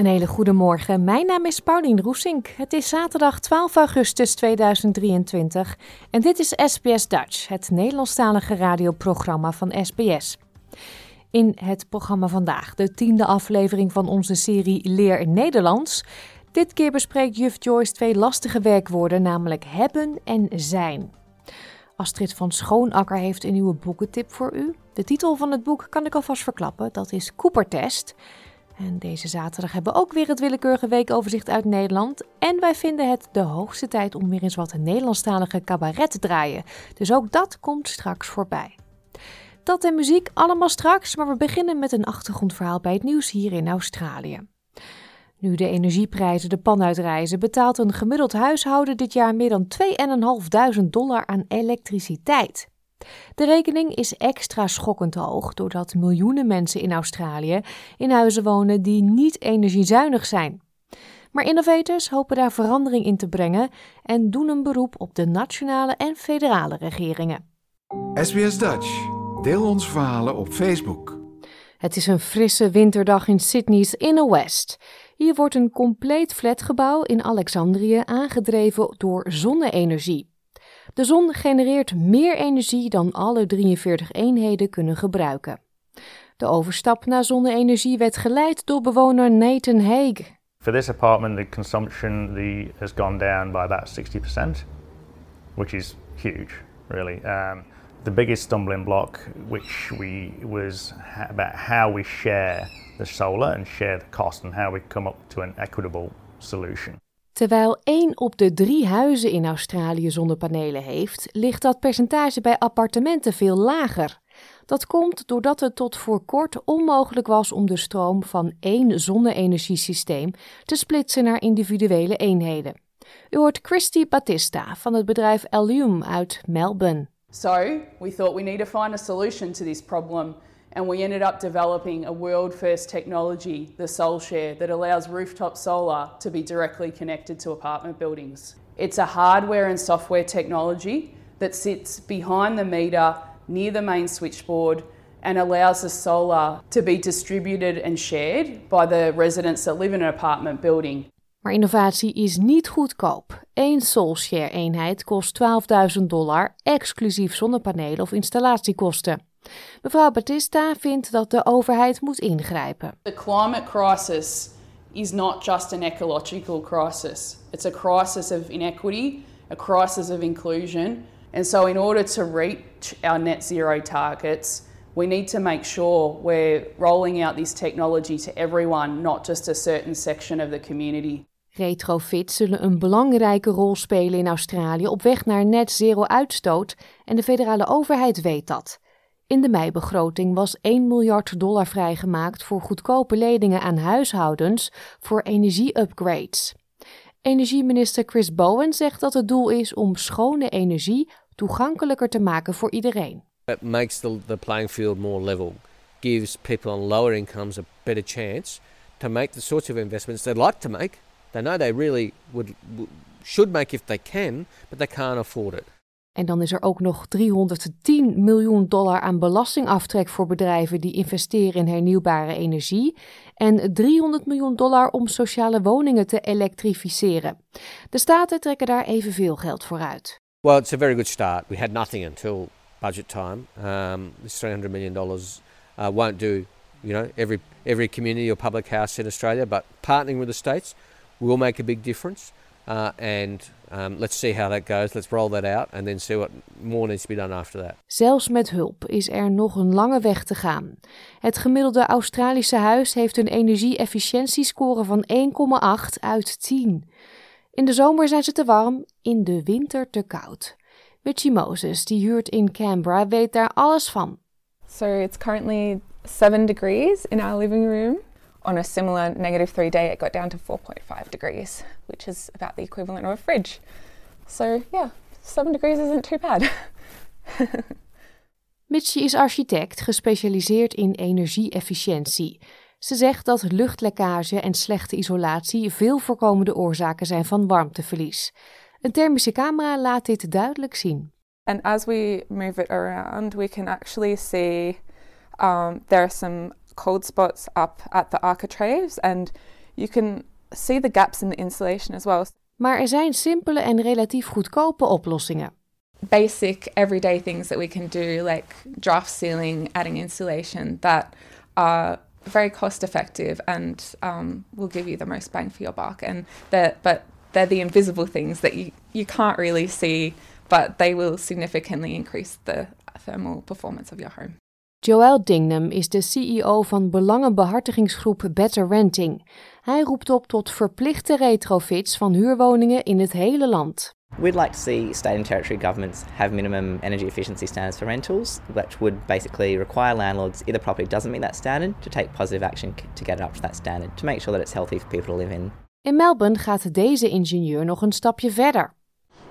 Een hele goede morgen. Mijn naam is Paulien Roesink. Het is zaterdag 12 augustus 2023 en dit is SBS Dutch, het Nederlandstalige radioprogramma van SBS. In het programma vandaag, de tiende aflevering van onze serie Leer Nederlands. Dit keer bespreekt juf Joyce twee lastige werkwoorden, namelijk hebben en zijn. Astrid van Schoonakker heeft een nieuwe boekentip voor u. De titel van het boek kan ik alvast verklappen, dat is Coopertest. En deze zaterdag hebben we ook weer het willekeurige weekoverzicht uit Nederland. En wij vinden het de hoogste tijd om weer eens wat Nederlandstalige cabaret te draaien. Dus ook dat komt straks voorbij. Dat en muziek allemaal straks, maar we beginnen met een achtergrondverhaal bij het nieuws hier in Australië. Nu de energieprijzen de pan uitreizen, betaalt een gemiddeld huishouden dit jaar meer dan 2.500 dollar aan elektriciteit. De rekening is extra schokkend hoog doordat miljoenen mensen in Australië in huizen wonen die niet energiezuinig zijn. Maar innovators hopen daar verandering in te brengen en doen een beroep op de nationale en federale regeringen. SBS Dutch. Deel onze verhalen op Facebook. Het is een frisse winterdag in Sydney's Inner West. Hier wordt een compleet flatgebouw in Alexandrië aangedreven door zonne-energie. De zon genereert meer energie dan alle 43 eenheden kunnen gebruiken. De overstap naar zonne-energie werd geleid door bewoner Nathan Haig. For this apartment, the consumption the, has gone down by about 60%, which is huge, really. Um, the biggest stumbling block, which we was about how we share the solar and share the cost, and how we come up to an equitable solution. Terwijl één op de drie huizen in Australië zonnepanelen heeft, ligt dat percentage bij appartementen veel lager. Dat komt doordat het tot voor kort onmogelijk was om de stroom van één zonne-energiesysteem te splitsen naar individuele eenheden. U hoort Christy Batista van het bedrijf Allium uit Melbourne. So, we thought we need to find a solution to this problem, and we ended up developing a world first technology, the SolShare, that allows rooftop solar to be directly connected to apartment buildings. It's a hardware and software technology that sits behind the meter near the main switchboard and allows the solar to be distributed and shared by the residents that live in an apartment building. Maar innovatie is niet goedkoop. Eén Solshare-eenheid kost 12.000 dollar, exclusief zonnepanelen of installatiekosten. Mevrouw Batista vindt dat de overheid moet ingrijpen. The climate crisis is not just an ecological crisis. It's a crisis of inequity, a crisis of inclusion. And so in order to reach our net zero targets, we need to make sure we're rolling out this technology to everyone, not just a certain section of the community. Retrofits zullen een belangrijke rol spelen in Australië op weg naar net zero uitstoot en de federale overheid weet dat. In de meibegroting was 1 miljard dollar vrijgemaakt voor goedkope leningen aan huishoudens voor energie-upgrades. Energieminister Chris Bowen zegt dat het doel is om schone energie toegankelijker te maken voor iedereen. It makes the, the playing field more level, gives people on lower incomes a better chance to make the sorts of investments they'd like to make. They know they really would, should make if they can, but they can't afford it. En dan is er ook nog 310 miljoen dollar aan belastingaftrek voor bedrijven die investeren in hernieuwbare energie en 300 miljoen dollar om sociale woningen te elektrificeren. De staten trekken daar evenveel geld voor uit. Well, it's a very good start. We had nothing until budget time. Um, this 300 million dollars uh, won't do, you know, every every community or public house in Australia, but partnering with the states will make a big difference. Uh, and um, let's see how that goes. Let's roll that out and then see what more needs to be done after that. Zelfs met hulp is er nog een lange weg te gaan. Het gemiddelde Australische huis heeft een energie-efficiëntiescore van 1,8 uit 10. In de zomer zijn ze te warm, in de winter te koud. Richie Moses, die huurt in Canberra, weet daar alles van. So it's currently 7 degrees in our living room. On a similar negative 3 day, it got down to 4.5 degrees, which is about the equivalent of a fridge. So, yeah, 7 degrees isn't too bad. Mitchie is architect, gespecialiseerd in energie-efficiëntie. Ze zegt dat luchtlekkage en slechte isolatie veel voorkomende oorzaken zijn van warmteverlies. Een thermische camera laat dit duidelijk zien. And as we move it around, we can actually see um, there are some cold spots up at the architraves, and you can see the gaps in the insulation as well. Maar er zijn simpele en relatief goedkope oplossingen. Basic everyday things that we can do, like draft sealing, adding insulation, that are very cost effective and um, will give you the most bang for your buck. And they're, but they're the invisible things that you, you can't really see, but they will significantly increase the thermal performance of your home. Joel Dingnam is de CEO van belangenbehartigingsgroep Better Renting. Hij roept op tot verplichte retrofits van huurwoningen in het hele land. We'd like to see state and territory governments have minimum energy efficiency standards for rentals, which would basically require landlords, if the property doesn't meet that standard, to take positive action to get it up to that standard, to make sure that it's healthy for people to live in. In Melbourne gaat deze ingenieur nog een stapje verder.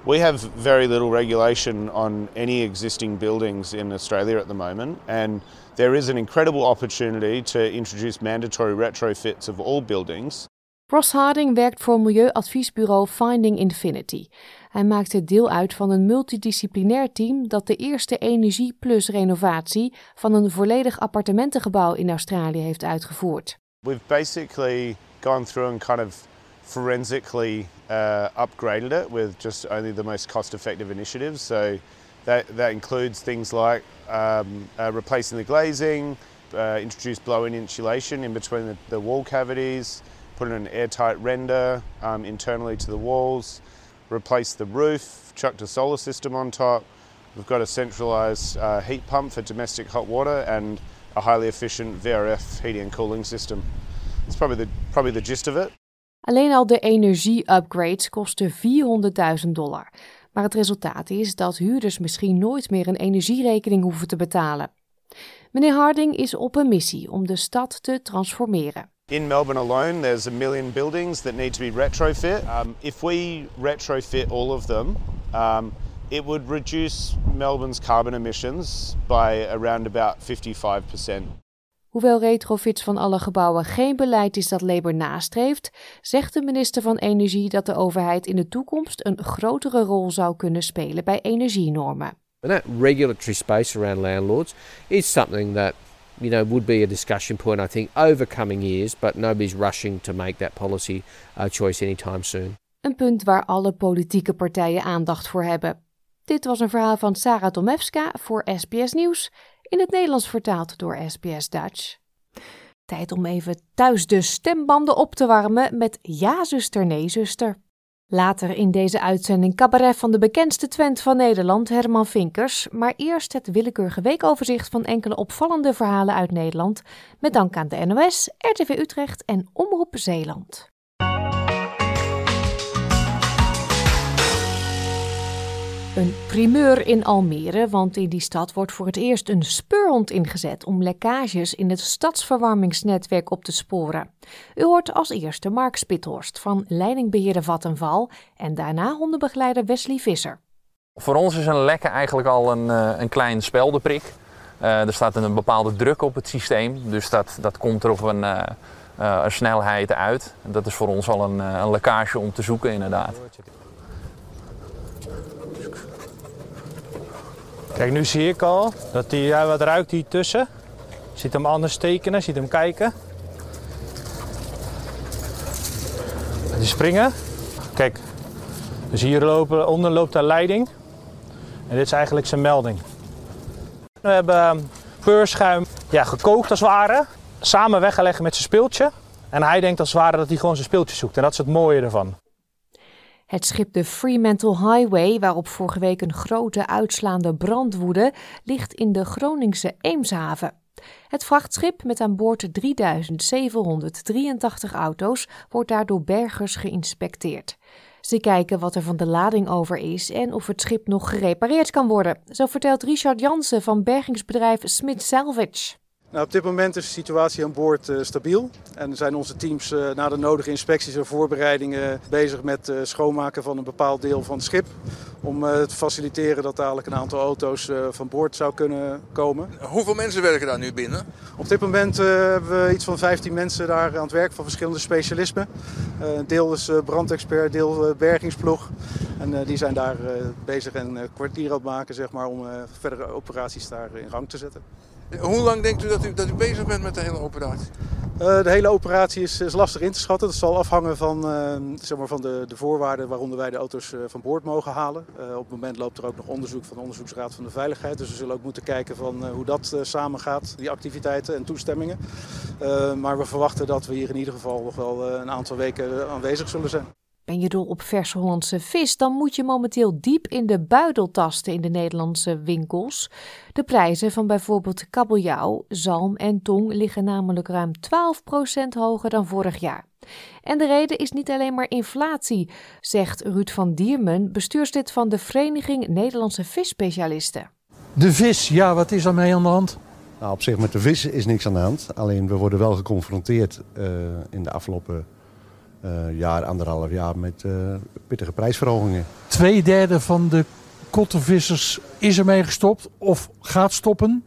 We have very little regulation on any existing buildings in Australia at the moment, and there is an incredible opportunity to introduce mandatory retrofits of all buildings. Ross Harding werkt voor milieuadviesbureau Finding Infinity. Hij maakte deel uit van een multidisciplinair team dat de eerste Energie Plus renovatie van een volledig appartementengebouw in Australië heeft uitgevoerd. We've basically gone through and kind of forensically uh, upgraded it with just only the most cost-effective initiatives. So that that includes things like um, uh, replacing the glazing, uh, introduce blow-in insulation in between the, the wall cavities, put in an airtight render um, internally to the walls, replace the roof, chucked a solar system on top. We've got a centralised uh, heat pump for domestic hot water and a highly efficient VRF heating and cooling system. That's probably the probably the gist of it. Alleen al de energie-upgrades kosten 400.000 dollar. Maar het resultaat is dat huurders misschien nooit meer een energierekening hoeven te betalen. Meneer Harding is op een missie om de stad te transformeren. In Melbourne alone, there's a million buildings that need to be retrofit. Um, if we retrofit all of them, um, it would reduce Melbourne's carbon emissions by around about 55%. Hoewel retrofits van alle gebouwen geen beleid is dat Labour nastreeft, zegt de minister van Energie dat de overheid in de toekomst een grotere rol zou kunnen spelen bij energienormen. And that regulatory space around landlords is something that you know would be a discussion point I think over coming years, but nobody's rushing to make that policy uh, choice anytime soon. Een punt waar alle politieke partijen aandacht voor hebben. Dit was een verhaal van Sarah Tomewska voor SBS Nieuws, in het Nederlands vertaald door SBS Dutch. Tijd om even thuis de stembanden op te warmen met Ja zuster, nee zuster. Later in deze uitzending cabaret van de bekendste Twent van Nederland, Herman Vinkers. Maar eerst het willekeurige weekoverzicht van enkele opvallende verhalen uit Nederland. Met dank aan de NOS, RTV Utrecht en Omroep Zeeland. Een primeur in Almere, want in die stad wordt voor het eerst een speurhond ingezet om lekkages in het stadsverwarmingsnetwerk op te sporen. U hoort als eerste Mark Spithorst van leidingbeheerder Vattenval en daarna hondenbegeleider Wesley Visser. Voor ons is een lekke eigenlijk al een, uh, een klein speldenprik. Uh, er staat een bepaalde druk op het systeem, dus dat, dat komt er op een, uh, een snelheid uit. Dat is voor ons al een, een lekkage om te zoeken inderdaad. Kijk, nu zie ik al dat hij wat ruikt hier tussen. Ziet hem anders tekenen, ziet hem kijken. Die springen. Kijk, dus hier lopen, onder loopt de leiding. En dit is eigenlijk zijn melding. We hebben peurschuim ja, gekookt als het ware. Samen weggelegd met zijn speeltje. En hij denkt als het ware dat hij gewoon zijn speeltje zoekt. En dat is het mooie ervan. Het schip de Fremantle Highway, waarop vorige week een grote uitslaande brand woedde, ligt in de Groningse Eemshaven. Het vrachtschip met aan boord 3783 auto's wordt daardoor bergers geïnspecteerd. Ze kijken wat er van de lading over is en of het schip nog gerepareerd kan worden. Zo vertelt Richard Jansen van bergingsbedrijf Smith Salvage. Nou, op dit moment is de situatie aan boord uh, stabiel. En zijn onze teams uh, na de nodige inspecties en voorbereidingen bezig met het uh, schoonmaken van een bepaald deel van het schip. Om te faciliteren dat dadelijk een aantal auto's van boord zou kunnen komen. Hoeveel mensen werken daar nu binnen? Op dit moment hebben we iets van 15 mensen daar aan het werk van verschillende specialismen. Een deel is brandexpert, deel bergingsploeg. En die zijn daar bezig een kwartier aan het maken zeg maar, om verdere operaties daar in gang te zetten. Hoe lang denkt u dat, u dat u bezig bent met de hele operatie? Uh, de hele operatie is, is, lastig in te schatten. Dat zal afhangen van, uh, zeg maar van de, de, voorwaarden waaronder wij de auto's uh, van boord mogen halen. op het moment loopt er ook nog onderzoek van de Onderzoeksraad van de Veiligheid. Dus we zullen ook moeten kijken van hoe dat samengaat, die activiteiten en toestemmingen. maar we verwachten dat we hier in ieder geval nog wel een aantal weken aanwezig zullen zijn. Ben je dol op verse Hollandse vis, dan moet je momenteel diep in de buidel tasten in de Nederlandse winkels. De prijzen van bijvoorbeeld kabeljauw, zalm en tong liggen namelijk ruim 12% hoger dan vorig jaar. En de reden is niet alleen maar inflatie, zegt Ruud van Diermen, bestuurslid van de Vereniging Nederlandse Visspecialisten. De vis, ja, wat is mee aan de hand? Nou, op zich met de vis is niks aan de hand. Alleen we worden wel geconfronteerd uh, in de afgelopen uh, jaar, anderhalf jaar met uh, pittige prijsverhogingen. Twee derde van de kottenvissers is ermee gestopt of gaat stoppen.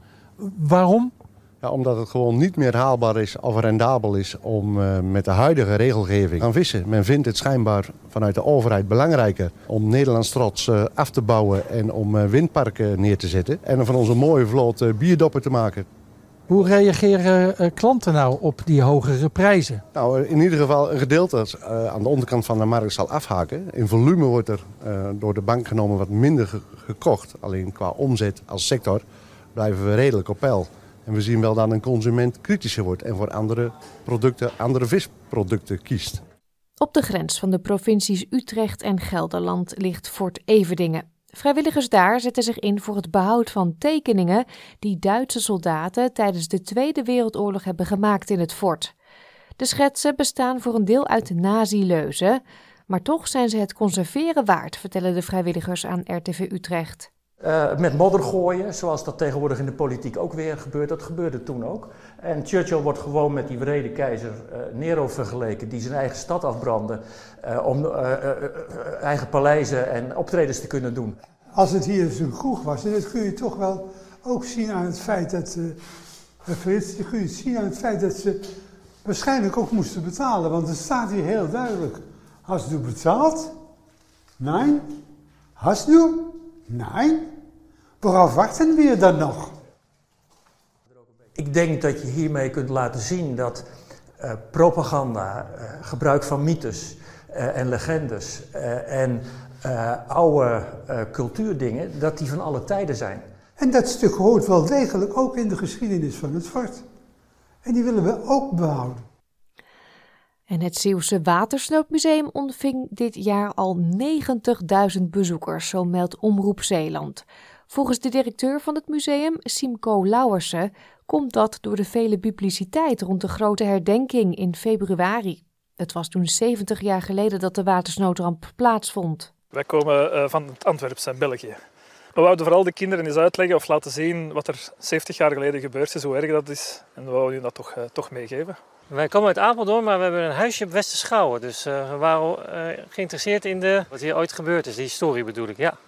Waarom? Ja, omdat het gewoon niet meer haalbaar is of rendabel is om uh, met de huidige regelgeving te gaan vissen. Men vindt het schijnbaar vanuit de overheid belangrijker om Nederlands trots uh, af te bouwen en om uh, windparken neer te zetten. En van onze mooie vloot bierdoppen te maken. Hoe reageren uh, klanten nou op die hogere prijzen? Nou, in ieder geval een gedeelte uh, aan de onderkant van de markt zal afhaken. In volume wordt er uh, door de bank genomen wat minder ge gekocht. Alleen qua omzet als sector blijven we redelijk op peil. En we zien wel dat een consument kritischer wordt en voor andere producten, andere visproducten kiest. Op de grens van de provincies Utrecht en Gelderland ligt Fort Everdingen. Vrijwilligers daar zetten zich in voor het behoud van tekeningen die Duitse soldaten tijdens de Tweede Wereldoorlog hebben gemaakt in het fort. De schetsen bestaan voor een deel uit nazi-leuzen, maar toch zijn ze het conserveren waard, vertellen de vrijwilligers aan RTV Utrecht. Uh, met modder gooien, zoals dat tegenwoordig in de politiek ook weer gebeurt, dat gebeurde toen ook. En Churchill wordt gewoon met die wrede keizer uh, Nero vergeleken, die zijn eigen stad afbrandde uh, om eigen paleizen en optredens te kunnen doen. Als het hier dus een kroeg was, en dat kun je toch wel ook zien aan het feit dat, Frits, kun je zien aan het feit dat ze waarschijnlijk ook moesten betalen, want het staat hier heel duidelijk. Hast du betaald? Nee. Hast du? Nee. Worauf wachten we dan nog? Ik denk dat je hiermee kunt laten zien dat uh, propaganda, uh, gebruik van mythes uh, en legendes en oude cultuurdingen, dat die van alle tijden zijn. En dat stuk hoort wel degelijk ook in de geschiedenis van het fort. En die willen we ook behouden. En het Zeeuwse Watersnoodmuseum ontving dit jaar al 90.000 bezoekers, zo meldt Omroep Zeeland. Volgens de directeur van het museum, Simco Lauwersen, komt dat door de vele publiciteit rond de grote herdenking in februari. Het was toen 70 jaar geleden dat de watersnoodramp plaatsvond. Wij komen uh, van het Antwerpse en België. We wouden vooral de kinderen eens uitleggen of laten zien wat er 70 jaar geleden gebeurd is, hoe erg dat is. En we wouden je dat toch, uh, toch meegeven. Wij komen uit Apeldoorn, maar we hebben een huisje op Westerschouwen. Dus uh, we waren uh, geïnteresseerd in de, wat hier ooit gebeurd is, de historie bedoel ik. Ja,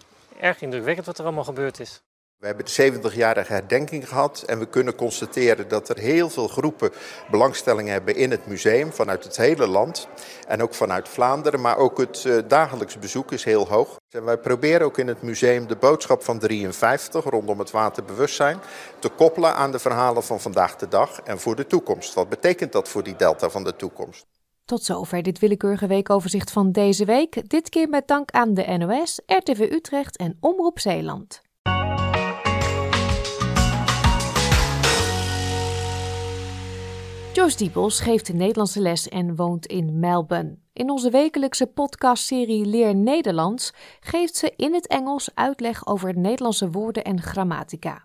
erg indrukwekkend wat er allemaal gebeurd is. We hebben de 70-jarige herdenking gehad en we kunnen constateren dat er heel veel groepen belangstelling hebben in het museum vanuit het hele land en ook vanuit Vlaanderen, maar ook het uh, dagelijks bezoek is heel hoog. En wij proberen ook in het museum de boodschap van 53 rondom het waterbewustzijn te koppelen aan de verhalen van vandaag de dag en voor de toekomst. Wat betekent dat voor die delta van de toekomst? Tot zover dit willekeurige weekoverzicht van deze week. Dit keer met dank aan de NOS, RTV Utrecht en Omroep Zeeland. Joyce Diepels geeft Nederlandse les en woont in Melbourne. In onze wekelijkse podcastserie Leer Nederlands geeft ze in het Engels uitleg over Nederlandse woorden en grammatica.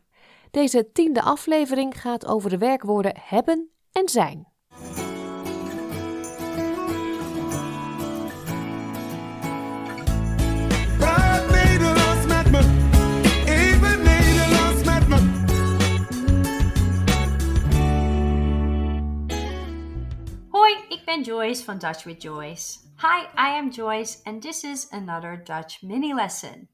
Deze tiende aflevering gaat over de werkwoorden hebben en zijn. Ben Joyce van Dutch with Joyce. Hi, I am Joyce, and this is another Dutch mini lesson.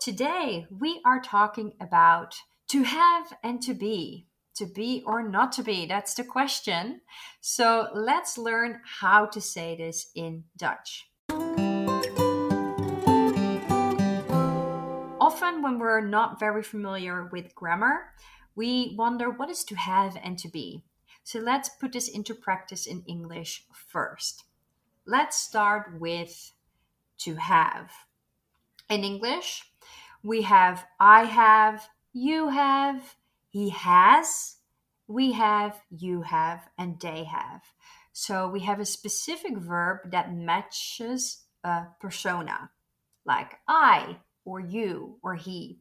Today we are talking about to have and to be. To be or not to be, that's the question. So let's learn how to say this in Dutch. Often, when we're not very familiar with grammar, we wonder what is to have and to be. So let's put this into practice in English first. Let's start with to have. In English, we have I have, you have, he has, we have, you have, and they have. So we have a specific verb that matches a persona, like I, or you, or he.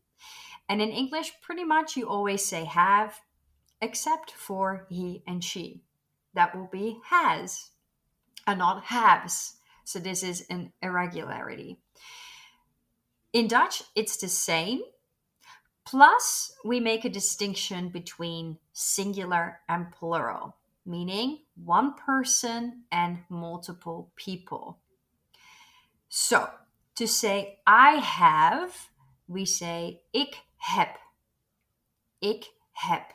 And in English, pretty much you always say have, except for he and she. That will be has and not haves. So this is an irregularity. In Dutch, it's the same. Plus, we make a distinction between singular and plural, meaning one person and multiple people. So, to say I have, we say ik heb. Ik heb.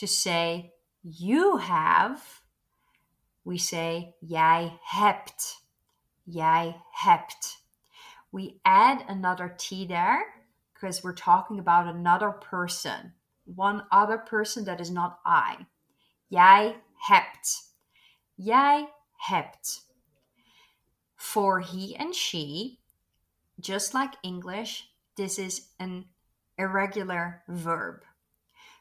To say you have, we say jij hebt. Jij hebt. We add another T there because we're talking about another person. One other person that is not I. Jij hebt. Jij hebt. For he and she, just like English, this is an irregular verb.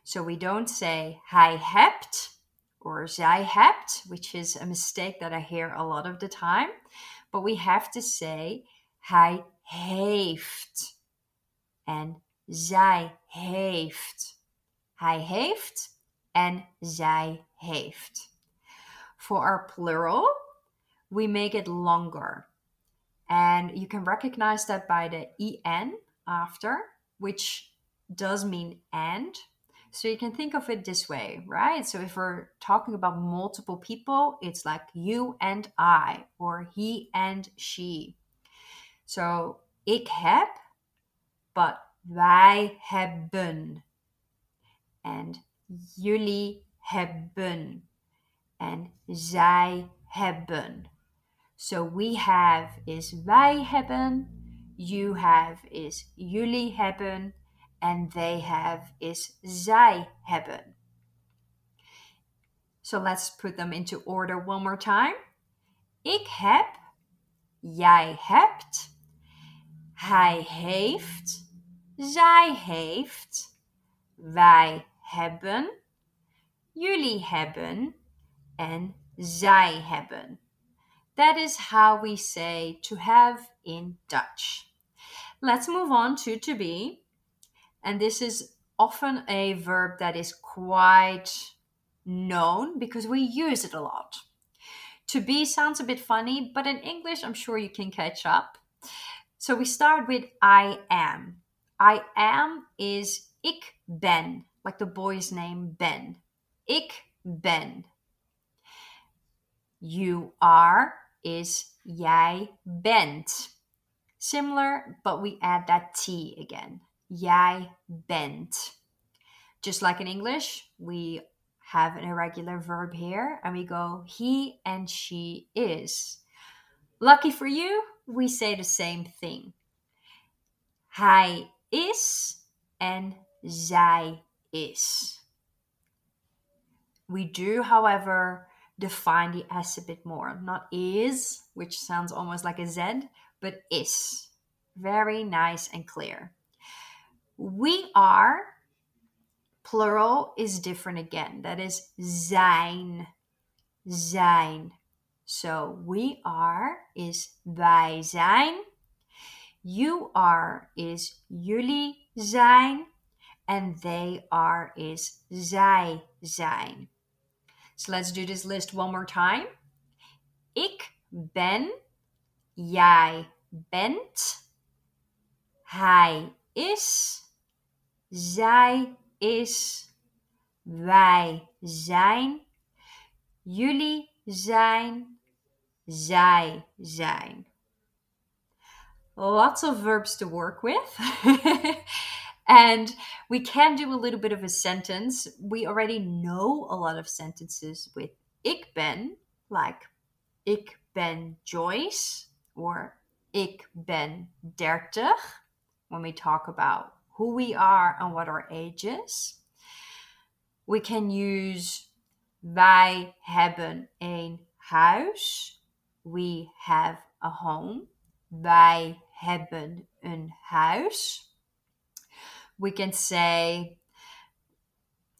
So we don't say hij hebt or zij hebt, which is a mistake that I hear a lot of the time. But we have to say hij heeft en zij heeft. Hij heeft en zij heeft. For our plural, we make it longer. And you can recognize that by the en after, which does mean and. So you can think of it this way, right? So if we're talking about multiple people, it's like you and I, or he and she. So ik heb, but wij hebben. And jullie hebben. And zij hebben. So we have is wij hebben, you have is jullie hebben, and they have is zij hebben. So let's put them into order one more time. Ik heb, jij hebt, hij heeft, zij heeft, wij hebben, jullie hebben en zij hebben. That is how we say to have in Dutch. Let's move on to to be. And this is often a verb that is quite known because we use it a lot. To be sounds a bit funny, but in English, I'm sure you can catch up. So we start with I am. I am is ik ben, like the boy's name Ben. Ik ben. You are is jij bent. Similar, but we add that T again. Jij bent. Just like in English, we have an irregular verb here and we go he and she is. Lucky for you, we say the same thing. Hij is and zij is. We do, however, define the S a bit more. Not is, which sounds almost like a Z, but is. Very nice and clear. We are Plural is different again. That is zijn. Zijn. So we are is wij zijn. You are is jullie zijn. And they are is zij zijn. So let's do this list one more time. Ik ben, jij bent, hij is, zij is, wij zijn, jullie zijn, zij zijn. Lots of verbs to work with. and we can do a little bit of a sentence. We already know a lot of sentences with ik ben, like ik ben Joyce or ik ben 30 when we talk about who we are and what our age is. We can use wij hebben een huis. We have a home. Wij hebben een huis. We can say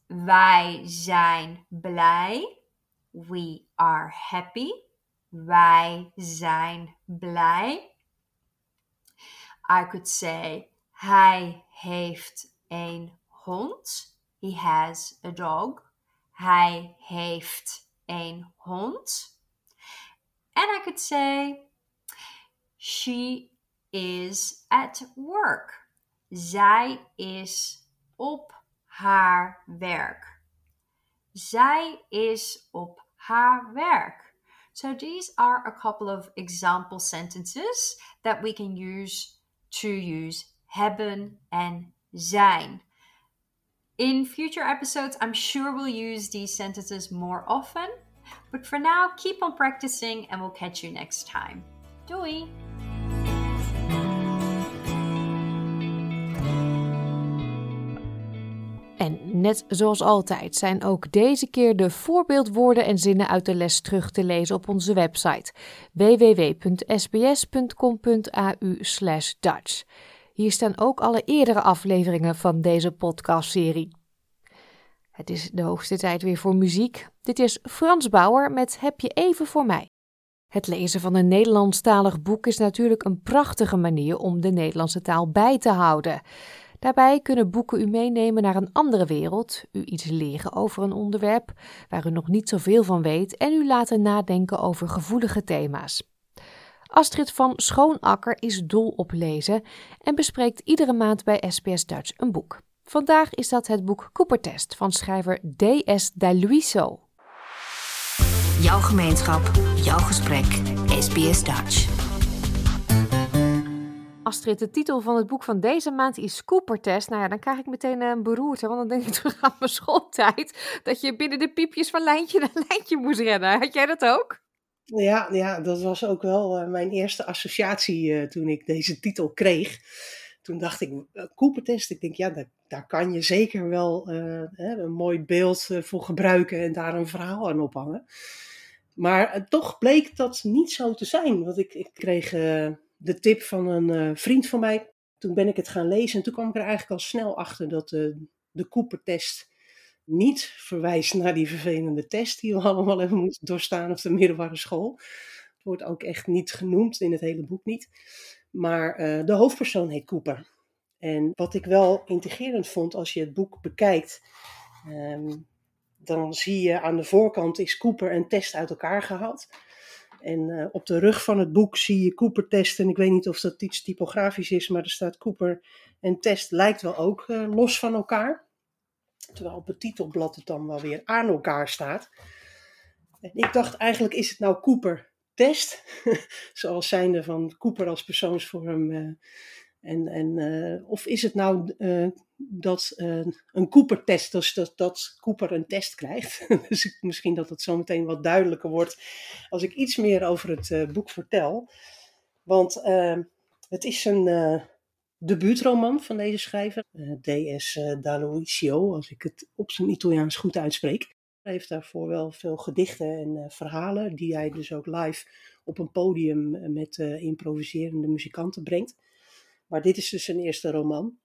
wij zijn blij. We are happy. Wij zijn blij. I could say hij heeft een hond. He has a dog. Hij heeft een hond. And I could say she is at work. Zij is op haar werk. Zij is op haar werk. So these are a couple of example sentences that we can use to use hebben en zijn. In future episodes, I'm sure we'll use these sentences more often. But for now, keep on practicing and we'll catch you next time. Doei! En net zoals altijd zijn ook deze keer de voorbeeldwoorden en zinnen uit de les terug te lezen op onze website www.sbs.com.au/dutch. Hier staan ook alle eerdere afleveringen van deze podcastserie. Het is de hoogste tijd weer voor muziek. Dit is Frans Bauer met Heb je even voor mij. Het lezen van een Nederlandstalig boek is natuurlijk een prachtige manier om de Nederlandse taal bij te houden. Daarbij kunnen boeken u meenemen naar een andere wereld, u iets leren over een onderwerp waar u nog niet zoveel van weet en u laten nadenken over gevoelige thema's. Astrid van Schoonakker is dol op lezen en bespreekt iedere maand bij SBS Dutch een boek. Vandaag is dat het boek Coopertest van schrijver D.S. Daluiso. Jouw gemeenschap, jouw gesprek, SBS Dutch. Astrid, de titel van het boek van deze maand is Coopertest. Nou ja, dan krijg ik meteen een beroerte, want dan denk ik terug aan mijn schooltijd. Dat je binnen de piepjes van lijntje naar lijntje moest rennen. Had jij dat ook? Ja, ja dat was ook wel uh, mijn eerste associatie uh, toen ik deze titel kreeg. Toen dacht ik, uh, Coopertest, ik denk ja, daar, kan je zeker wel een mooi beeld voor gebruiken en daar een verhaal aan ophangen. Maar toch bleek dat niet zo te zijn. Want ik, ik kreeg de tip van een vriend van mij. Toen ben ik het gaan lezen en toen kwam ik er eigenlijk al snel achter dat de Coopertest niet verwijst naar die vervelende test die we allemaal hebben moeten doorstaan op de middelbare school. Het wordt ook echt niet genoemd, in het hele boek niet. Maar uh, de hoofdpersoon heet Cooper. En wat ik wel integrerend vond als je het boek bekijkt, um, dan zie je aan de voorkant is Cooper en Test uit elkaar gehaald. En uh, op de rug van het boek zie je Cooper Test. En ik weet niet of dat iets typografisch is, maar er staat Cooper en Test lijkt wel ook uh, los van elkaar. Terwijl op het titelblad het dan wel weer aan elkaar staat. En ik dacht eigenlijk, is het nou Cooper test? Zoals zijnde van Cooper als persoonsvorm. Uh, en, en, uh, of is het nou uh, dat een Cooper test, dus dat, dat Cooper een test krijgt? dus misschien dat het zo meteen wat duidelijker wordt als ik iets meer over het boek vertel. Want het is een debuutroman van deze schrijver, uh, D.S. Uh, Daloisio, als ik het op zijn Italiaans goed uitspreek. Hij heeft daarvoor wel veel gedichten en uh, verhalen, die hij dus ook live op een podium met improviserende muzikanten brengt. Maar dit is dus zijn eerste roman.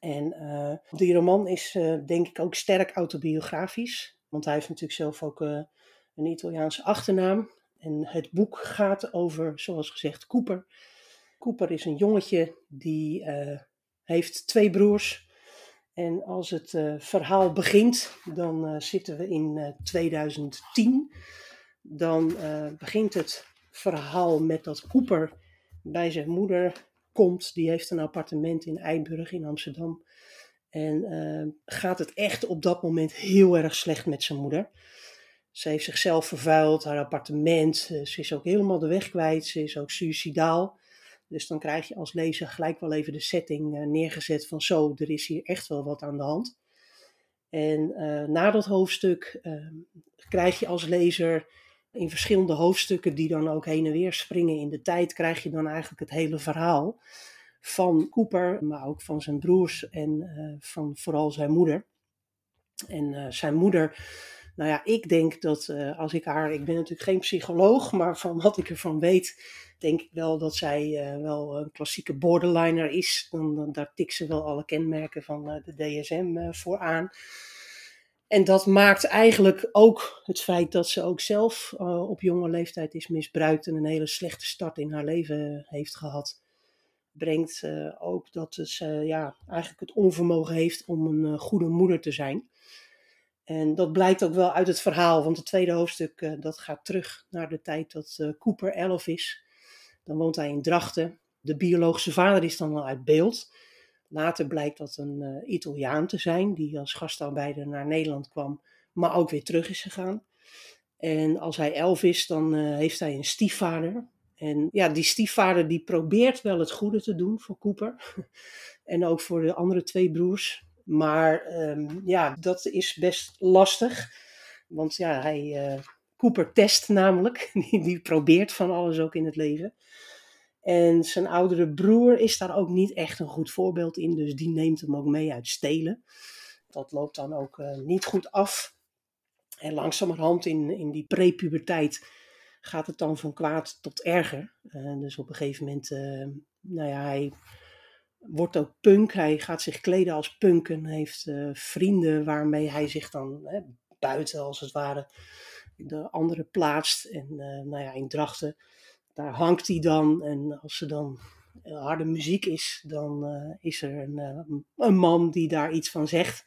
En die roman is denk ik ook sterk autobiografisch. Want hij heeft natuurlijk zelf ook een Italiaanse achternaam. En het boek gaat over, zoals gezegd, Cooper. Cooper is een jongetje die heeft twee broers. En als het verhaal begint, dan zitten we in 2010. Dan begint het verhaal met dat Cooper bij zijn moeder komt. Die heeft een appartement in Eiburg in Amsterdam. En gaat het echt op dat moment heel erg slecht met zijn moeder. Ze heeft zichzelf vervuild, haar appartement. Eh, ze is ook helemaal de weg kwijt. Ze is ook suicidaal. Dus dan krijg je als lezer gelijk wel even de setting uh, neergezet van zo, er is hier echt wel wat aan de hand. En uh, na dat hoofdstuk ehm, krijg je als lezer in verschillende hoofdstukken die dan ook heen en weer springen in de tijd, krijg je dan eigenlijk het hele verhaal van Cooper, maar ook van zijn broers en uh, van vooral zijn moeder. En zijn moeder, nou ja, ik denk dat uh, als ik haar, ik ben natuurlijk geen psycholoog, maar van wat ik ervan weet, denk ik wel dat zij wel een klassieke borderliner is. Dan, daar tikt ze wel alle kenmerken van de DSM voor aan. En dat maakt eigenlijk ook het feit dat ze ook zelf op jonge leeftijd is misbruikt en een hele slechte start in haar leven heeft gehad. Brengt ook dat ze ja, eigenlijk het onvermogen heeft om een goede moeder te zijn. En dat blijkt ook wel uit het verhaal, want het tweede hoofdstuk dat gaat terug naar de tijd dat Cooper 11 is. Dan woont hij in Drachten. De biologische vader is dan al uit beeld. Later blijkt dat een uh, Italiaan te zijn, die als gastarbeider naar Nederland kwam, maar ook weer terug is gegaan. En als hij elf is, dan uh, heeft hij een stiefvader. En ja, die stiefvader die probeert wel het goede te doen voor Cooper. en ook voor de andere twee broers. Maar um, ja, dat is best lastig. Want ja, hij, uh, Cooper test namelijk. die, die probeert van alles ook in het leven. En zijn oudere broer is daar ook niet echt een goed voorbeeld in, dus die neemt hem ook mee uit stelen. Dat loopt dan ook uh, niet goed af. En langzamerhand in, in die prepuberteit gaat het dan van kwaad tot erger. Uh, dus op een gegeven moment, nou ja, hij wordt ook punk. Hij gaat zich kleden als punk en heeft vrienden waarmee hij zich dan buiten als het ware de andere plaatst. En nou ja, in Drachten daar hangt hij dan. En als er dan harde muziek is, dan is er een, een, man die daar iets van zegt.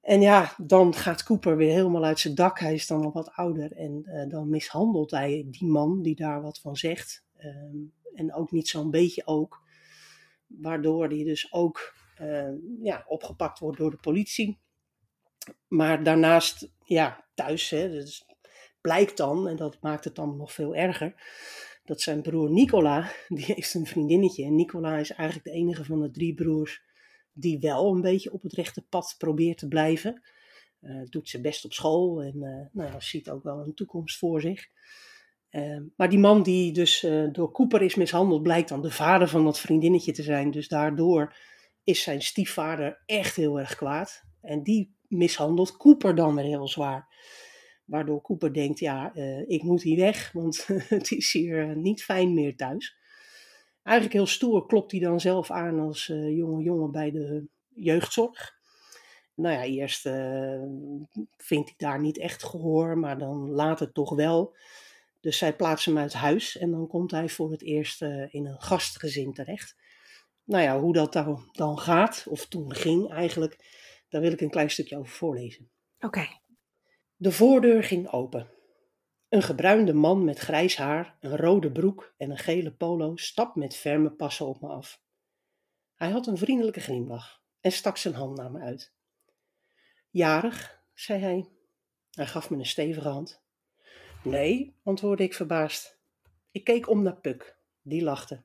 En ja, dan gaat Cooper weer helemaal uit zijn dak. Hij is dan al wat ouder. En dan mishandelt hij die man die daar wat van zegt. Ehm, en ook niet zo'n beetje ook. Waardoor hij dus ook ehm, ja, opgepakt wordt door de politie. Maar daarnaast, ja, thuis, hè, dus blijkt dan, en dat maakt het dan nog veel erger, dat zijn broer Nicola, die heeft een vriendinnetje. En Nicola is eigenlijk de enige van de drie broers die wel een beetje op het rechte pad probeert te blijven. Uh, doet ze best op school en uh, nou ziet ook wel een toekomst voor zich. Uh, maar die man die dus door Cooper is mishandeld, blijkt dan de vader van dat vriendinnetje te zijn. Dus daardoor is zijn stiefvader echt heel erg kwaad. En die mishandelt Cooper dan weer heel zwaar. Waardoor Cooper denkt, ja, uh, ik moet hier weg, want het is hier uh, niet fijn meer thuis. Eigenlijk heel stoer klopt hij dan zelf aan als jonge jongen bij de jeugdzorg. Nou ja, eerst vindt hij daar niet echt gehoor, maar dan later toch wel. Dus zij plaatsen hem uit huis en dan komt hij voor het eerst in een gastgezin terecht. Nou ja, hoe dat dan, dan gaat, of toen ging eigenlijk, daar wil ik een klein stukje over voorlezen. Oké. Okay. De voordeur ging open. Een gebruinde man met grijs haar, een rode broek en een gele polo stapt met ferme passen op me af. Hij had een vriendelijke glimlach en stak zijn hand naar me uit. Jarig, zei hij. Hij gaf me een stevige hand. Nee, antwoordde ik verbaasd. Ik keek om naar Puk, die lachte.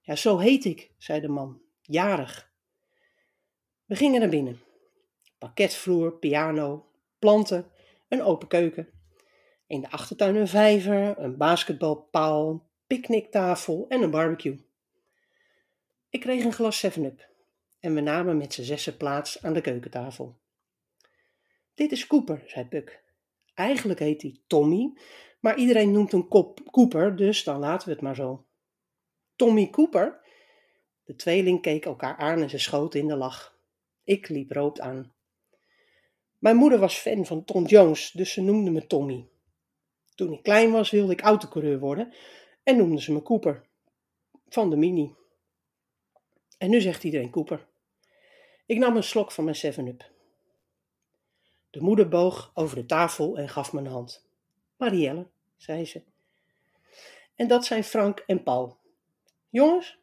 Ja, zo heet ik, zei de man. Jarig. We gingen naar binnen. Parketvloer, piano, planten, een open keuken. In de achtertuin een vijver, een basketbalpaal, een picknicktafel en een barbecue. Ik kreeg een glas 7-up en we namen met z'n zessen plaats aan de keukentafel. Dit is Cooper, zei Puck. Eigenlijk heet hij Tommy, maar iedereen noemt hem Cooper, dus dan laten we het maar zo. Tommy Cooper? De tweeling keek elkaar aan en ze schoten in de lach. Ik liep rood aan. Mijn moeder was fan van Tom Jones, dus ze noemde me Tommy. Toen ik klein was wilde ik autocoureur worden en noemde ze me Cooper. Van de Mini. En nu zegt iedereen Cooper. Ik nam een slok van mijn 7-up. De moeder boog over de tafel en gaf me een hand. Marielle, zei ze. En dat zijn Frank en Paul. Jongens?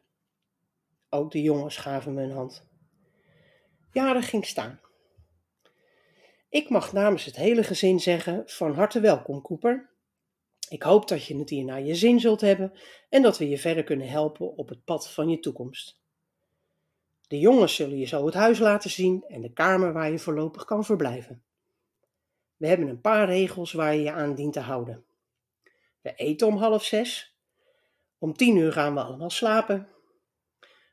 Ook de jongens gaven me een hand. Jaren ging staan. Ik mag namens het hele gezin zeggen: van harte welkom, Cooper. Ik hoop dat je het hier naar je zin zult hebben en dat we je verder kunnen helpen op het pad van je toekomst. De jongens zullen je zo het huis laten zien en de kamer waar je voorlopig kan verblijven. We hebben een paar regels waar je je aan dient te houden. We eten om half zes. Om tien uur gaan we allemaal slapen.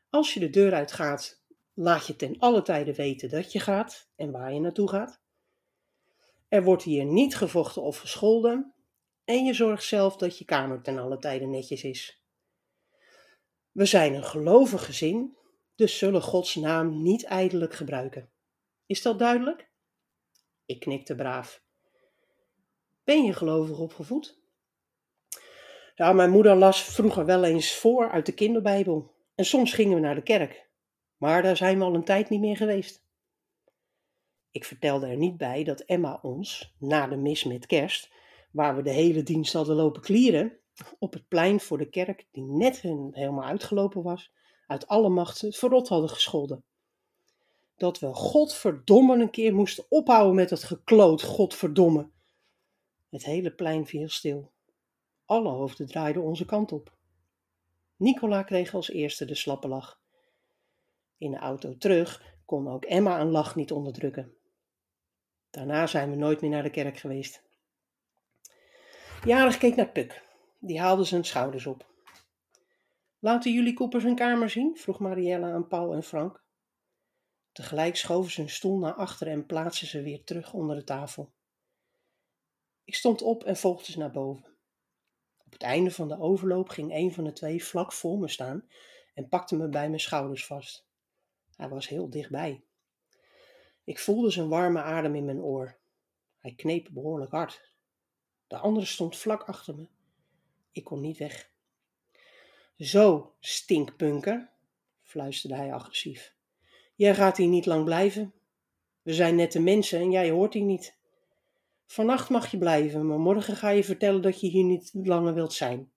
Als je de deur uitgaat, laat je ten alle tijde weten dat je gaat en waar je naartoe gaat. Er wordt hier niet gevochten of gescholden en je zorgt zelf dat je kamer ten alle tijde netjes is. We zijn een gelovig gezin, dus zullen Gods naam niet ijdelijk gebruiken. Is dat duidelijk? Ik knikte braaf. Ben je gelovig opgevoed? Ja, mijn moeder las vroeger wel eens voor uit de kinderbijbel. En soms gingen we naar de kerk. Maar daar zijn we al een tijd niet meer geweest. Ik vertelde er niet bij dat Emma ons, na de mis met kerst, waar we de hele dienst hadden lopen klieren, op het plein voor de kerk, die net helemaal uitgelopen was, uit alle macht het verrot hadden gescholden. Dat we godverdomme een keer moesten ophouden met het gekloot, godverdomme. Het hele plein viel stil. Alle hoofden draaiden onze kant op. Nicola kreeg als eerste de slappe lach. In de auto terug kon ook Emma een lach niet onderdrukken. Daarna zijn we nooit meer naar de kerk geweest. Jarig keek naar Puk. Die haalde zijn schouders op. Laten jullie Cooper zijn kamer zien? vroeg Marielle aan Paul en Frank. Tegelijk schoven ze hun stoel naar achteren en plaatsten ze weer terug onder de tafel. Ik stond op en volgde ze naar boven. Op het einde van de overloop ging een van de twee vlak voor me staan en pakte me bij mijn schouders vast. Hij was heel dichtbij. Ik voelde zijn warme adem in mijn oor. Hij kneep behoorlijk hard. De andere stond vlak achter me. Ik kon niet weg. Zo, stinkpunker, fluisterde hij agressief. Jij gaat hier niet lang blijven. We zijn nette mensen en jij hoort hier niet. Vannacht mag je blijven, maar morgen ga je vertellen dat je hier niet langer wilt zijn.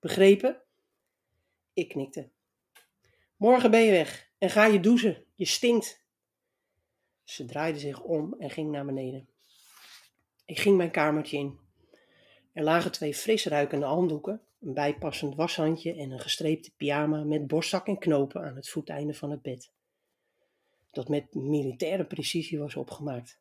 Begrepen? Ik knikte. Morgen ben je weg en ga je douchen. Je stinkt. Ze draaide zich om en ging naar beneden. Ik ging mijn kamertje in. Er lagen twee fris ruikende handdoeken, een bijpassend washandje en een gestreepte pyjama met borstzak en knopen aan het voeteinde van het bed. Dat met militaire precisie was opgemaakt.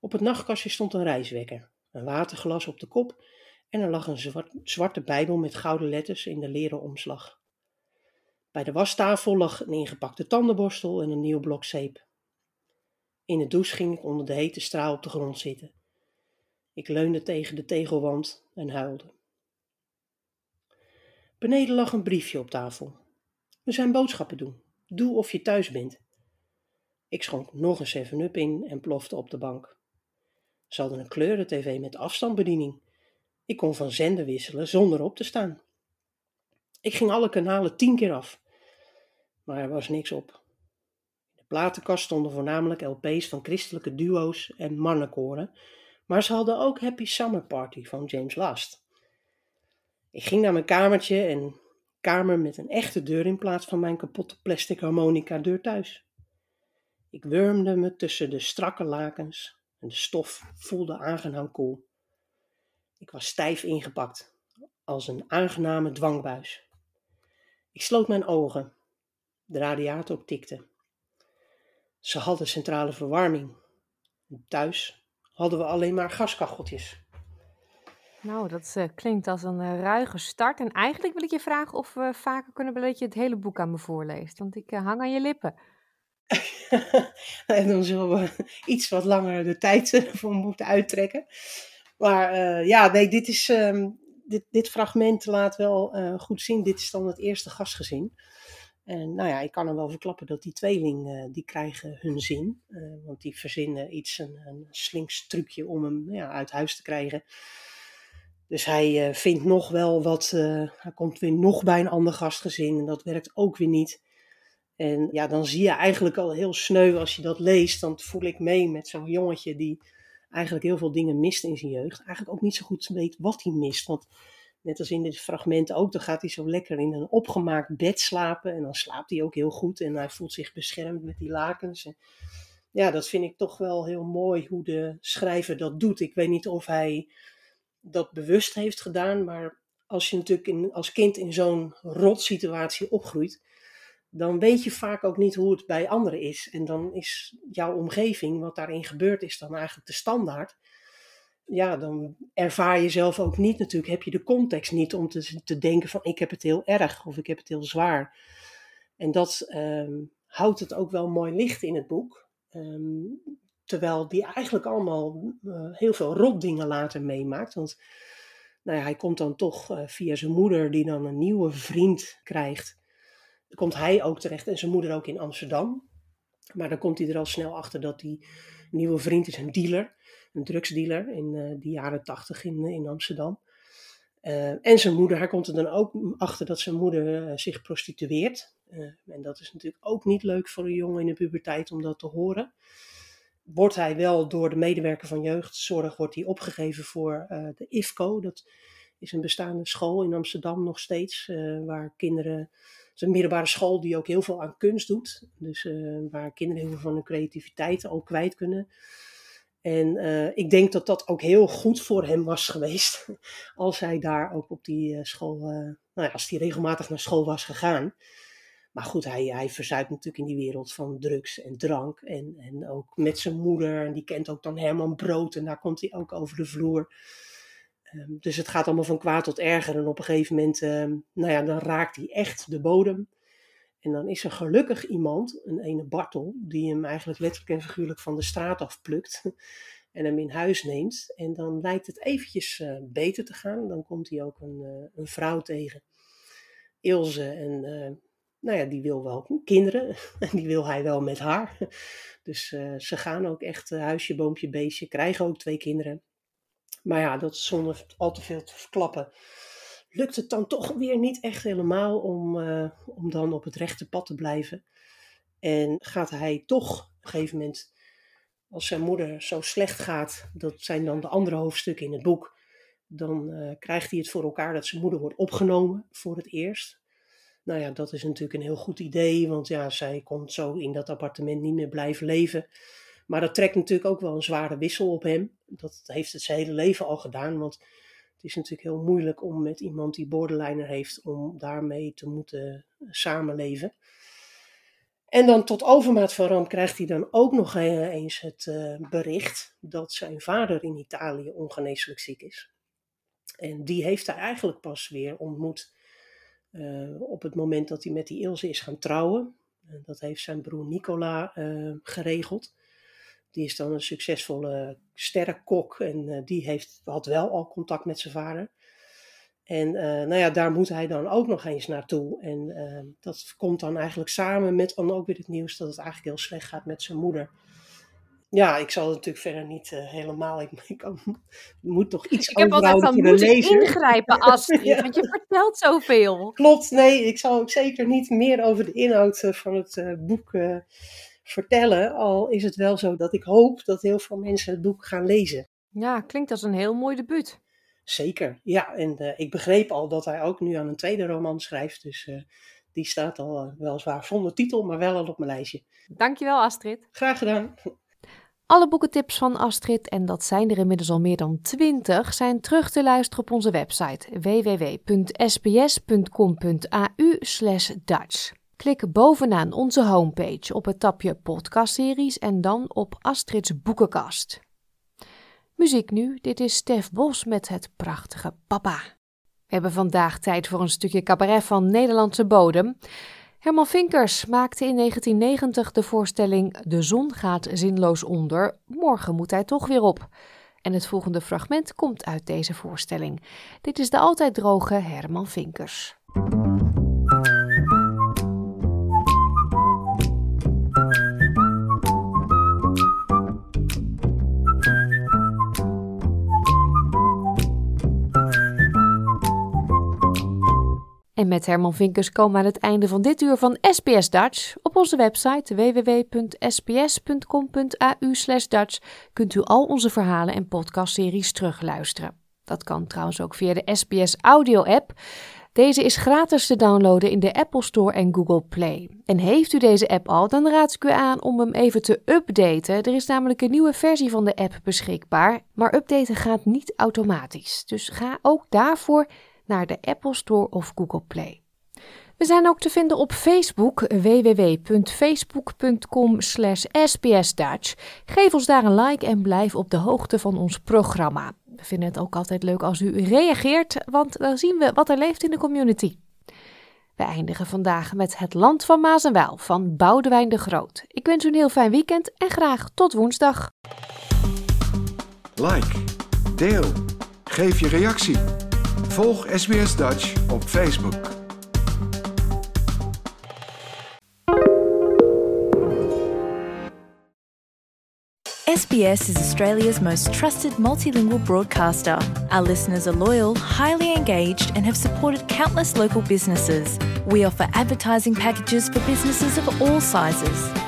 Op het nachtkastje stond een reiswekker, een waterglas op de kop en er lag een zwarte bijbel met gouden letters in de leren omslag. Bij de wastafel lag een ingepakte tandenborstel en een nieuw blok zeep. In de douche ging ik onder de hete straal op de grond zitten. Ik leunde tegen de tegelwand en huilde. Beneden lag een briefje op tafel. We zijn boodschappen doen. Doe of je thuis bent. Ik schonk nog een 7-up in en plofte op de bank. Ze hadden een kleuren-tv met afstandsbediening. Ik kon van zender wisselen zonder op te staan. Ik ging alle kanalen tien keer af, maar er was niks op. In de platenkast stonden voornamelijk LP's van christelijke duo's en mannenkoren, maar ze hadden ook Happy Summer Party van James Last. Ik ging naar mijn kamertje en kamer met een echte deur in plaats van mijn kapotte plastic harmonica deur thuis. Ik wurmde me tussen de strakke lakens en de stof voelde aangenaam koel. Ik was stijf ingepakt, als een aangename dwangbuis. Ik sloot mijn ogen. De radiator tikte. Ze hadden centrale verwarming. Thuis hadden we alleen maar gaskacheltjes. Nou, dat uh, klinkt als een uh, ruige start. En eigenlijk wil ik je vragen of we vaker kunnen dat je het hele boek aan me voorleest. Want ik uh, hang aan je lippen. en dan zullen we iets wat langer de tijd ervoor moeten uittrekken. Maar ja, nee, dit, is, um, dit, dit fragment laat wel goed zien. Dit is dan het eerste gastgezin. En nou ja, ik kan hem wel verklappen dat die tweeling, die krijgen hun zin. want die verzinnen iets, een, een slinks trucje om hem ja, uit huis te krijgen. Dus hij vindt nog wel wat, hij komt weer nog bij een ander gastgezin en dat werkt ook weer niet. En ja, dan zie je eigenlijk al heel sneu als je dat leest. Dan voel ik mee met zo'n jongetje die eigenlijk heel veel dingen mist in zijn jeugd. Eigenlijk ook niet zo goed weet wat hij mist. Want net als in dit fragment ook, dan gaat hij zo lekker in een opgemaakt bed slapen. En dan slaapt hij ook heel goed en hij voelt zich beschermd met die lakens. En ja, dat vind ik toch wel heel mooi hoe de schrijver dat doet. Ik weet niet of hij dat bewust heeft gedaan, maar als je natuurlijk als kind in zo'n rot situatie opgroeit, dan weet je vaak ook niet hoe het bij anderen is. En dan is jouw omgeving, wat daarin gebeurd is, dan eigenlijk de standaard. Ja, dan ervaar je zelf ook niet natuurlijk, heb je de context niet om te, te denken van ik heb het heel erg of ik heb het heel zwaar. En dat ehm, houdt het ook wel mooi licht in het boek. Ehm, terwijl die eigenlijk allemaal uh, heel veel rotdingen later meemaakt. Want nou ja, hij komt dan toch uh, via zijn moeder, die dan een nieuwe vriend krijgt komt hij ook terecht en zijn moeder ook in Amsterdam. Maar dan komt hij er al snel achter dat die nieuwe vriend is een dealer, een drugsdealer in uh, de jaren tachtig in, in Amsterdam. Uh, en zijn moeder, hij komt er dan ook achter dat zijn moeder zich prostitueert. en dat is natuurlijk ook niet leuk voor een jongen in de puberteit om dat te horen. Wordt hij wel door de medewerker van jeugdzorg wordt hij opgegeven voor de IFCO. Dat is een bestaande school in Amsterdam nog steeds, waar kinderen is een middelbare school die ook heel veel aan kunst doet. Dus uh, waar kinderen heel veel van hun creativiteit ook kwijt kunnen. En uh, ik denk dat dat ook heel goed voor hem was geweest. Als hij daar ook op die school, nou ja, als hij regelmatig naar school was gegaan. Maar goed, hij, hij verzuipt natuurlijk in die wereld van drugs en drank. En, en ook met zijn moeder. En die kent ook dan Herman Brood. En daar komt hij ook over de vloer. Ehm, dus het gaat allemaal van kwaad tot erger. En op een gegeven moment, ehm, nou ja, dan raakt hij echt de bodem. En dan is er gelukkig iemand, een ene Bartel, die hem eigenlijk letterlijk en figuurlijk van de straat afplukt. En hem in huis neemt. En dan lijkt het eventjes uh, beter te gaan. Dan komt hij ook een, uh, een vrouw tegen. Ilse. En uh, nou ja, die wil wel kinderen. En die wil hij wel met haar. Dus ze gaan ook echt huisje, boompje, beestje. Krijgen ook twee kinderen. Maar ja, dat zonder al te veel te verklappen, lukt het dan toch weer niet echt helemaal om, uh, om dan op het rechte pad te blijven. En gaat hij toch op een gegeven moment, als zijn moeder zo slecht gaat, dat zijn dan de andere hoofdstukken in het boek, dan uh, krijgt hij het voor elkaar dat zijn moeder wordt opgenomen voor het eerst. Nou ja, dat is natuurlijk een heel goed idee, want ja, zij kon zo in dat appartement niet meer blijven leven. Maar dat trekt natuurlijk ook wel een zware wissel op hem. Dat heeft het zijn hele leven al gedaan. Want het is natuurlijk heel moeilijk om met iemand die borderliner heeft, om daarmee te moeten samenleven. En dan tot overmaat van ramp krijgt hij dan ook nog eens het uh, bericht dat zijn vader in Italië ongeneeslijk ziek is. En die heeft hij eigenlijk pas weer ontmoet op het moment dat hij met die Ilse is gaan trouwen. dat heeft zijn broer Nicola geregeld. Die is dan een succesvolle sterrenkok en uh, die heeft, had wel al contact met zijn vader. En uh, nou ja, daar moet hij dan ook nog eens naartoe. En uh, dat komt dan eigenlijk samen met dan ook weer het nieuws dat het eigenlijk heel slecht gaat met zijn moeder. Ja, ik zal het natuurlijk verder niet helemaal. Ik, ik kan, moet toch iets ik overhouden voor de lezer. ingrijpen, Astrid, ja. want je vertelt zoveel. Klopt, nee, ik zal ook zeker niet meer over de inhoud van het boek vertellen. Al is het wel zo dat ik hoop dat heel veel mensen het boek gaan lezen. Ja, klinkt als een heel mooi debuut. Zeker, ja. En uh, ik begreep al dat hij ook nu aan een tweede roman schrijft. Dus uh, die staat al uh, weliswaar zonder titel, maar wel al op mijn lijstje. Dankjewel Astrid. Graag gedaan. Alle boekentips van Astrid, en dat zijn er inmiddels al meer dan 20, zijn terug te luisteren op onze website www.sbs.com.au/dutch. Klik bovenaan onze homepage op het tapje podcastseries en dan op Astrid's boekenkast. Muziek nu, dit is Stef Bos met het prachtige Papa. We hebben vandaag tijd voor een stukje cabaret van Nederlandse bodem. Herman Vinkers maakte in 1990 de voorstelling De zon gaat zinloos onder, morgen moet hij toch weer op. En het volgende fragment komt uit deze voorstelling. Dit is de altijd droge Herman Vinkers. En met Herman Vinkers komen we aan het einde van dit uur van SBS Dutch. Op onze website www.sbs.com.au Dutch kunt u al onze verhalen en podcastseries terugluisteren. Dat kan trouwens ook via de SBS Audio app. Deze is gratis te downloaden in de Apple Store en Google Play. En heeft u deze app al, dan raad ik u aan om hem even te updaten. Er is namelijk een nieuwe versie van de app beschikbaar, maar updaten gaat niet automatisch. Dus ga ook daarvoor naar de Apple Store of Google Play. We zijn ook te vinden op Facebook, www.facebook.com sbsdutch. Geef ons daar een like en blijf op de hoogte van ons programma. We vinden het ook altijd leuk als u reageert, want dan zien we wat er leeft in de community. We eindigen vandaag met Het Land van Maas en Waal van Boudewijn de Groot. Ik wens u een heel fijn weekend en graag tot woensdag. Like, deel, geef je reactie. Volg SBS Dutch op Facebook. SBS is Australia's most trusted multilingual broadcaster. Our listeners are loyal, highly engaged, and have supported countless local businesses. We offer advertising packages for businesses of all sizes.